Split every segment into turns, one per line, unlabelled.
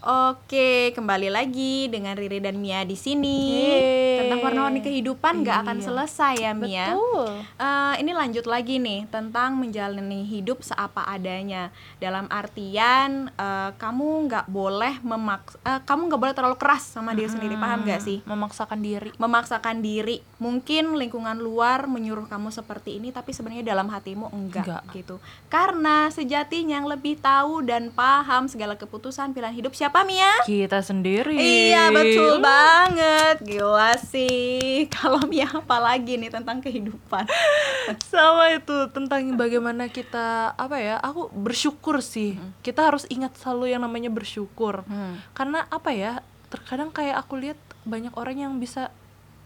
Oke, kembali lagi dengan Riri dan Mia di sini.
Yeay.
Tentang warna-warni kehidupan nggak akan
Iya.
selesai ya Mia.
Betul.
Eh, ini lanjut lagi nih tentang menjalani hidup seapa adanya. Dalam artian eh, kamu nggak boleh memaks, eh, kamu nggak boleh terlalu keras sama diri sendiri. Paham nggak sih?
Memaksakan diri.
Memaksakan diri. Mungkin lingkungan luar menyuruh kamu seperti ini, tapi sebenarnya dalam hatimu enggak,
Enggak.
gitu. Karena sejatinya yang lebih tahu dan paham segala keputusan pilihan hidup siapa Mia?
Kita sendiri.
Iya betul banget Gila sih Kalau Mia apa lagi nih tentang kehidupan
Sama itu tentang bagaimana kita apa ya? Aku bersyukur sih. Kita harus ingat selalu yang namanya bersyukur. Karena apa ya? Terkadang kayak aku lihat banyak orang yang bisa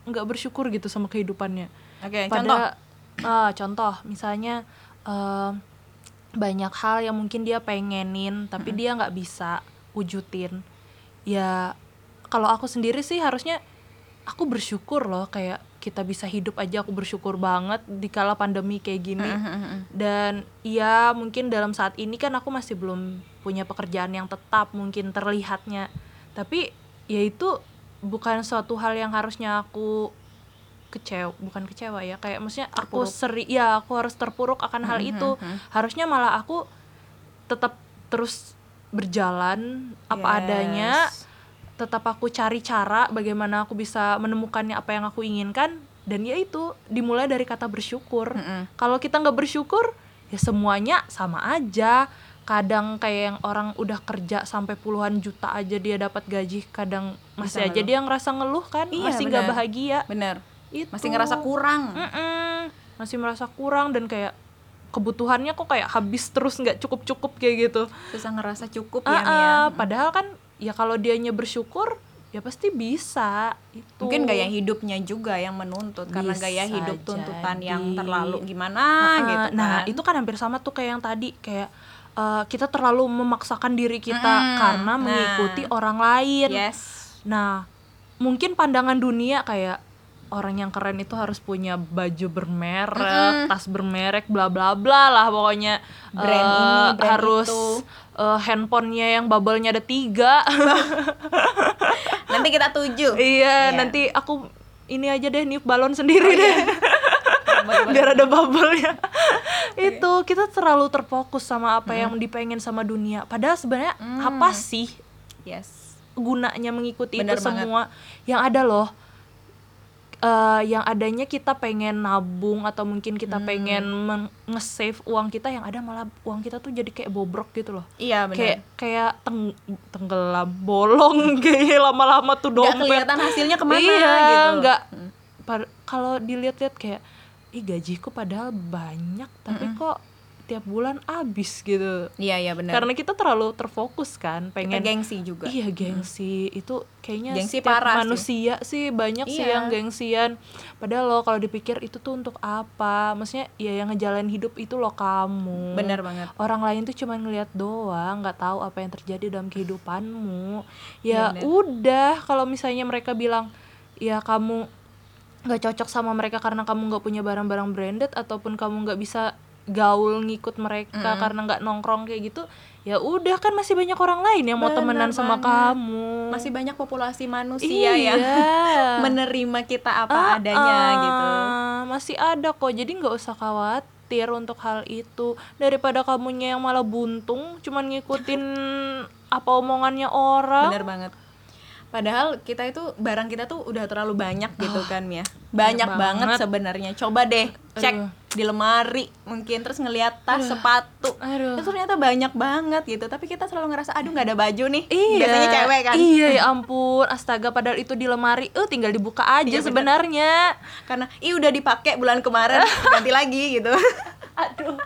nggak bersyukur gitu sama kehidupannya.
Oke contoh
pada ah, contoh misalnya eh, banyak hal yang mungkin dia pengenin tapi dia nggak bisa wujudin. Ya kalau aku sendiri sih harusnya aku bersyukur loh kayak kita bisa hidup aja aku bersyukur banget di kala pandemi kayak gini. Dan ya mungkin dalam saat ini kan aku masih belum punya pekerjaan yang tetap mungkin terlihatnya. Tapi ya itu bukan suatu hal yang harusnya aku kecewa bukan kecewa ya kayak maksudnya aku
Terpuruk.
seri ya aku harus terpuruk akan hal itu. harusnya malah aku tetap terus berjalan apa
Yes.
adanya tetap aku cari cara bagaimana aku bisa menemukannya apa yang aku inginkan dan ya itu dimulai dari kata bersyukur
Mm-mm.
kalau kita nggak bersyukur ya semuanya sama aja kadang kayak yang orang udah kerja sampai puluhan juta aja dia dapat gaji kadang masih
Bisa
aja
ngeluh.
dia ngerasa ngeluh kan
Iya,
masih nggak bahagia
Bener
itu
Masih ngerasa kurang
Mm-mm. masih merasa kurang dan kayak kebutuhannya kok kayak habis terus nggak cukup cukup kayak gitu
Susah ngerasa cukup ya Mia
ah, padahal kan ya kalau dianya bersyukur ya pasti bisa itu
Mungkin gaya hidupnya juga yang menuntut Karena
Bisa
gaya hidup tuntutan
jadi.
yang terlalu gimana gitu
nah
kan.
itu kan hampir sama tuh kayak yang tadi kayak eh, kita terlalu memaksakan diri kita
Mm-mm.
karena
Nah.
mengikuti orang lain
Yes
Nah, mungkin pandangan dunia kayak orang yang keren itu harus punya baju bermerek, tas bermerek, bla bla bla lah pokoknya.
Brand
Eh,
ini, brand
harus
itu.
eh, handphonenya yang bubble-nya ada tiga.
Nanti kita tuju
iya,
Iya.
nanti aku ini aja deh niup balon sendiri
Oh,
deh.
Boleh-boleh.
biar ada bubble-nya. itu kita terlalu terfokus sama apa yang dipengen sama dunia. Padahal sebenarnya apa sih
Yes
gunanya mengikuti
Bener
itu
banget.
semua yang ada loh eh yang adanya kita pengen nabung atau mungkin kita
Hmm.
pengen nge-save uang kita yang ada malah uang kita tuh jadi kayak bobrok gitu loh.
Iya bener
kayak kayak teng tenggelam bolong kayak lama-lama tuh
Gak
dompet.
kelihatan hasilnya ke mana
iya
gitu.
nggak. Par- kalau dilihat-lihat kayak ih gajiku padahal banyak tapi kok tiap bulan habis gitu
Iya iya bener
karena kita terlalu terfokus kan
Kita
pengen
gengsi juga
Iya gengsi itu kayaknya
Gengsi
setiap
parah sih.
manusia sih, banyak sih
Iya.
yang gengsian. Padahal lo kalau dipikir itu tuh untuk apa? Maksudnya ya yang ngejalanin hidup itu lo kamu.
Bener banget
Orang lain tuh cuma ngelihat doang, nggak tahu apa yang terjadi dalam kehidupanmu. Ya
Bener.
udah kalau misalnya mereka bilang ya kamu nggak cocok sama mereka karena kamu nggak punya barang-barang branded ataupun kamu nggak bisa gaul ngikut mereka karena nggak nongkrong kayak gitu ya udah kan masih banyak orang lain yang mau
Bener
temenan sama
banget.
kamu.
Masih banyak populasi manusia
iya.
yang menerima kita apa
Ah,
adanya
ah,
gitu.
masih ada kok jadi nggak usah khawatir untuk hal itu. Daripada kamunya yang malah buntung cuman ngikutin apa omongannya orang.
Bener banget. Padahal kita itu barang kita tuh udah terlalu banyak gitu kan ya Banyak banget,
banget.
sebenarnya. Coba deh cek.
Aduh.
Di lemari Mungkin terus ngeliat tas, sepatu
Aduh.
Itu ternyata banyak banget gitu Tapi kita selalu ngerasa aduh nggak ada baju nih
Iya.
Biasanya cewek kan
Iya ya ampun, astaga padahal itu di lemari, eh tinggal dibuka aja
Iya, bener.
sebenarnya.
Karena ih udah dipakai bulan kemarin ganti lagi gitu
Aduh.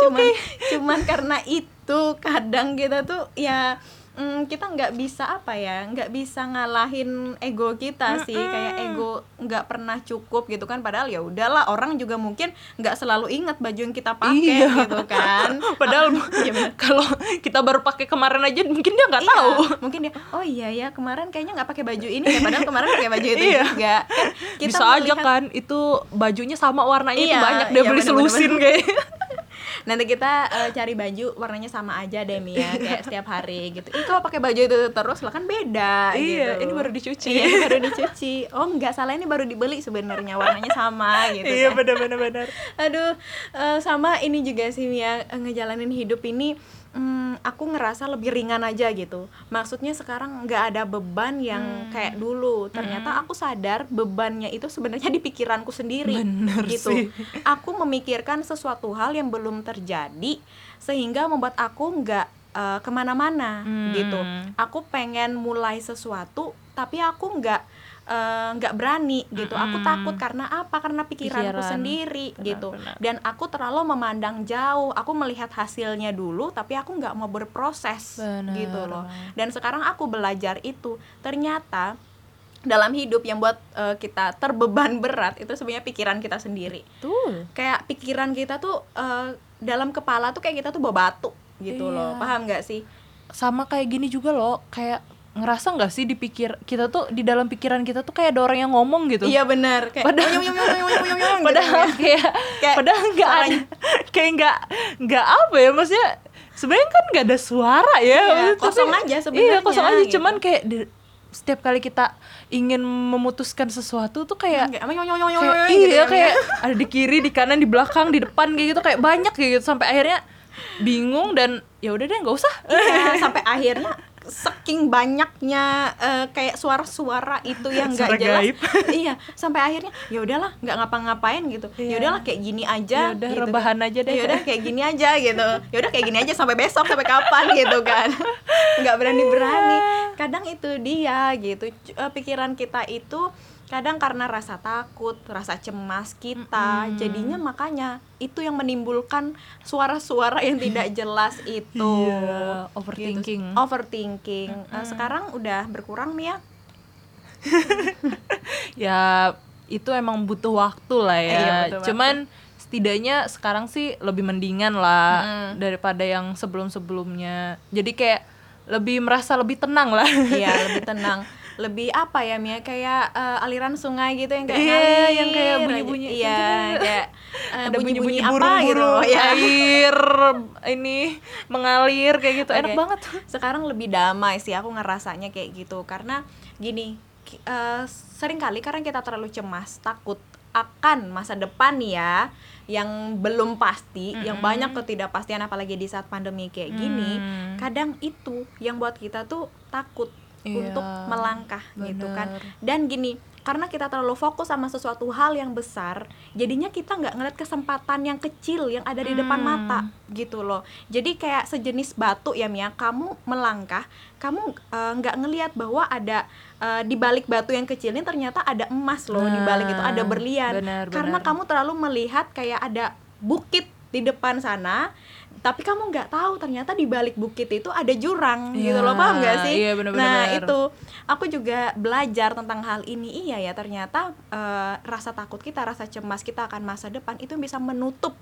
cuman cuman karena itu kadang kita tuh ya mm, kita nggak bisa apa ya nggak bisa ngalahin ego kita sih kayak ego nggak pernah cukup gitu kan padahal ya udahlah orang juga mungkin nggak selalu ingat baju yang kita pakai
Iya.
gitu kan
Padahal
Iya, bener.
kalau kita baru pakai kemarin aja mungkin dia nggak
Iya,
tahu.
mungkin dia oh iya ya kemarin kayaknya nggak pakai baju ini ya padahal kemarin pakai baju itu
Iya.
juga kan kita
Bisa aja
melihat-
kan itu bajunya sama warnanya itu
Iya,
banyak dia
iya,
beli selusin kayak.
Nanti kita eh, cari baju warnanya sama aja deh Mia kayak setiap hari gitu. Ih kalau pakai baju itu terus lah kan beda
Iya,
gitu.
ini baru dicuci.
iya ini baru dicuci. Oh enggak salah ini baru dibeli sebenarnya warnanya sama gitu
iya
kan.
benar benar. Benar
aduh eh, sama ini juga sih Mia eh, ngejalanin hidup ini hmm, aku ngerasa lebih ringan aja gitu maksudnya sekarang nggak ada beban yang
Hmm.
kayak dulu ternyata aku sadar bebannya itu sebenarnya di pikiranku sendiri
Bener
gitu
sih.
aku memikirkan sesuatu hal yang belum terjadi sehingga membuat aku nggak eh, ke mana-mana
Hmm.
gitu aku pengen mulai sesuatu tapi aku nggak eh, nggak berani gitu. Aku
Mm-mm.
takut karena apa? Karena pikiranku
Pikiran.
sendiri
Benar,
gitu.
benar.
dan aku terlalu memandang jauh. Aku melihat hasilnya dulu tapi aku nggak mau berproses
Benar.
gitu loh. Dan sekarang aku belajar itu. Ternyata dalam hidup yang buat eh, kita terbeban berat itu sebenarnya pikiran kita sendiri.
Tuh
kayak pikiran kita tuh eh, dalam kepala tuh kayak kita tuh bawa batu gitu
Iya.
loh. Paham nggak sih?
Sama kayak gini juga loh. Kayak ngerasa nggak sih dipikir kita tuh di dalam pikiran kita tuh kayak ada orang yang ngomong gitu
iya benar kayak
Padahal-
"Nyum, nyum, nyum, nyum, nyum, nyum, nyum," gitu
padahal
ya.
kayak,
Kayak
padahal nggak ada kayak nggak nggak apa ya maksudnya sebenarnya kan nggak ada suara ya
Iya, kosong
tapi-
aja
iya
sebenarnya,
kosong aja
gitu.
cuman kayak di- setiap kali kita ingin memutuskan sesuatu tuh kayak
Kayak, "Nyum, nyum, nyum, nyum,
kayak
nyum,"
iya
gitu kan,
kayak
ya.
ada di kiri di kanan di belakang di depan kayak gitu kayak banyak kayak gitu sampai akhirnya bingung dan ya udah deh nggak usah
Iya, sampai akhirnya saking banyaknya eh, kayak suara-suara itu yang nggak jelas
gaib.
iya sampai akhirnya ya udahlah nggak ngapa-ngapain gitu ya
Iya.
udahlah kayak gini aja
Ya udah,
gitu.
rebahan aja deh.
ya udah kayak gini aja gitu ya udah kayak gini aja sampai besok sampai kapan gitu kan nggak berani berani kadang itu dia gitu eh, pikiran kita itu kadang karena rasa takut rasa cemas kita
Mm-mm.
jadinya makanya itu yang menimbulkan suara-suara yang tidak jelas itu
Iya, overthinking.
Gitu. overthinking Eh, sekarang udah berkurang nih ya
ya itu emang butuh waktu lah ya.
Iya, butuh waktu.
Cuman setidaknya sekarang sih lebih mendingan lah
Mm.
daripada yang sebelum-sebelumnya. Jadi kayak lebih merasa lebih tenang lah.
iya lebih tenang lebih apa ya Mia kayak eh, aliran sungai gitu yang kayak
Iya,
ngalir
yang kayak bunyi-bunyi.
iya kayak eh,
Ada bunyi-bunyi
apa
burung-burung,
gitu ya
air ini mengalir kayak gitu. Enak
Oke.
banget.
sekarang lebih damai sih aku ngerasanya kayak gitu karena gini ki- eh, sering kali karena kita terlalu cemas takut akan masa depan ya yang belum pasti yang banyak ketidakpastian apalagi di saat pandemi kayak gini
Hmm.
kadang itu yang buat kita tuh takut
Iya,
untuk melangkah gitu kan
bener.
dan gini karena kita terlalu fokus sama sesuatu hal yang besar jadinya kita nggak ngeliat kesempatan yang kecil yang ada di depan
Hmm.
mata gitu loh jadi kayak sejenis batu ya Mia kamu melangkah kamu eh, nggak ngelihat bahwa ada eh, di balik batu yang kecil ini ternyata ada emas loh di balik itu ada
Nah,
berlian
benar,
karena
benar.
kamu terlalu melihat kayak ada bukit di depan sana tapi kamu nggak tahu ternyata di balik bukit itu ada jurang gitu
Iya,
loh paham nggak sih
iya, benar,
nah
benar.
itu aku juga belajar tentang hal ini iya ya ternyata eh, rasa takut kita rasa cemas kita akan masa depan itu bisa menutup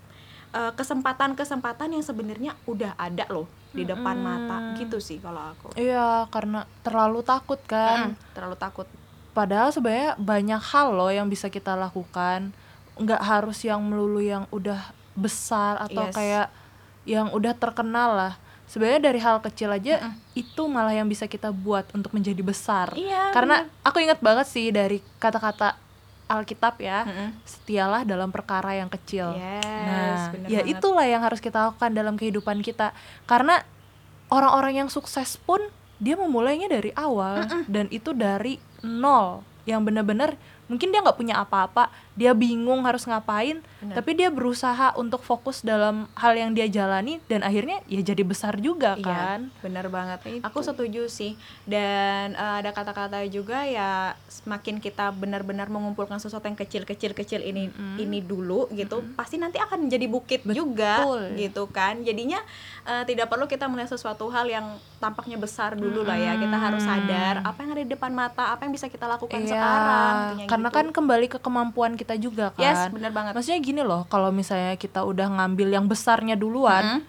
eh, kesempatan-kesempatan yang sebenarnya udah ada loh di depan mata gitu sih kalau aku
Iya, karena terlalu takut kan.
Mm, terlalu takut
Padahal sebenarnya banyak hal loh yang bisa kita lakukan. Nggak harus yang melulu yang udah besar atau
Yes.
kayak yang udah terkenal lah. Sebenarnya dari hal kecil aja itu malah yang bisa kita buat untuk menjadi besar.
Iya,
Karena aku ingat banget sih dari kata-kata Alkitab ya,
Mm-mm.
setialah dalam perkara yang kecil.
Yes,
nah,
bener
ya
banget.
itulah yang harus kita lakukan dalam kehidupan kita. Karena orang-orang yang sukses pun dia memulainya dari awal dan itu dari nol. Yang benar-benar mungkin dia nggak punya apa-apa, dia bingung harus ngapain,
Benar.
tapi dia berusaha untuk fokus dalam hal yang dia jalani dan akhirnya ya jadi besar juga kan.
Iya, bener banget.
Itu.
Aku setuju sih. Dan eh, ada kata-kata juga ya semakin kita benar-benar mengumpulkan sesuatu yang kecil-kecil-kecil ini ini dulu gitu, pasti nanti akan menjadi bukit juga
Betul.
gitu kan. Jadinya eh, tidak perlu kita melihat sesuatu hal yang tampaknya besar dulu lah ya. Kita harus sadar apa yang ada di depan mata, apa yang bisa kita lakukan
Iya,
sekarang.
Karena
gitu.
kan kembali ke kemampuan kita juga kan.
Yes, bener banget.
Maksudnya gini loh, kalau misalnya kita udah ngambil yang besarnya duluan,
Mm.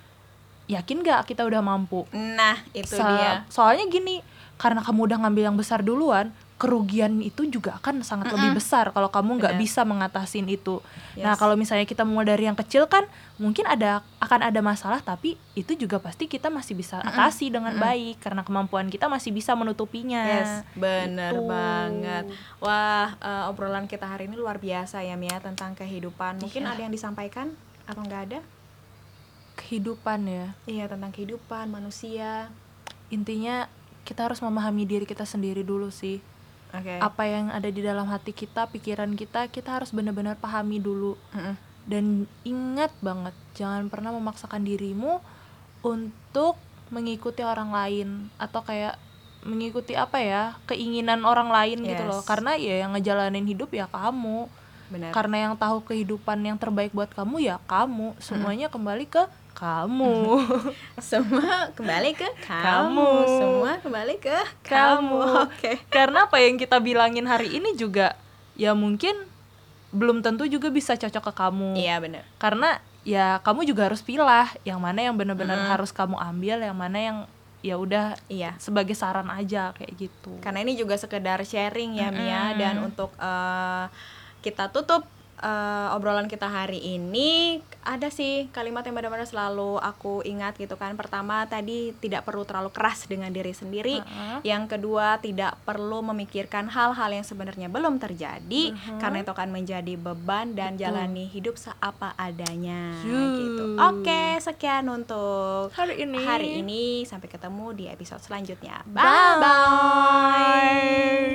yakin gak kita udah mampu?
Nah, itu
So-
dia.
Soalnya gini, karena kamu udah ngambil yang besar duluan, kerugian itu juga akan sangat lebih besar kalau kamu nggak
Benar.
bisa mengatasin itu. Nah,
Yes.
kalau misalnya kita mulai dari yang kecil kan mungkin ada akan ada masalah tapi itu juga pasti kita masih bisa atasi dengan baik karena kemampuan kita masih bisa menutupinya.
Yes, bener
Gitu.
banget. Wah, eh, obrolan kita hari ini luar biasa ya Mia tentang kehidupan. Mungkin
Iya.
ada yang disampaikan atau nggak ada?
Kehidupan ya.
Iya tentang kehidupan manusia.
Intinya kita harus memahami diri kita sendiri dulu sih.
Oke.
Apa yang ada di dalam hati kita, pikiran kita, kita harus benar-benar pahami dulu.
Mm-mm.
dan ingat banget jangan pernah memaksakan dirimu untuk mengikuti orang lain atau kayak mengikuti apa ya keinginan orang lain gitu
Yes.
loh karena ya yang ngejalanin hidup ya kamu
Benar.
karena yang tahu kehidupan yang terbaik buat kamu ya kamu semuanya kembali ke kamu
Semua kembali ke kamu.
Kamu.
Semua kembali ke kamu.
Kamu.
Oke.
karena apa yang kita bilangin hari ini juga ya mungkin belum tentu juga bisa cocok ke kamu
Iya benar.
karena ya kamu juga harus pilah yang mana yang benar-benar
Mm.
harus kamu ambil yang mana yang ya udah
Iya.
sebagai saran aja kayak gitu
Karena ini juga sekedar sharing ya Mia dan untuk eh, kita tutup eh, obrolan kita hari ini ada sih kalimat yang benar-benar selalu aku ingat gitu kan. Pertama tadi tidak perlu terlalu keras dengan diri sendiri.
Heeh.
Yang kedua tidak perlu memikirkan hal-hal yang sebenarnya belum terjadi karena itu akan menjadi beban dan
Betul.
jalani hidup seapa adanya
Yuh.
gitu. Oke, sekian untuk
hari ini
hari ini sampai ketemu di episode selanjutnya.
Bye.
Bye bye.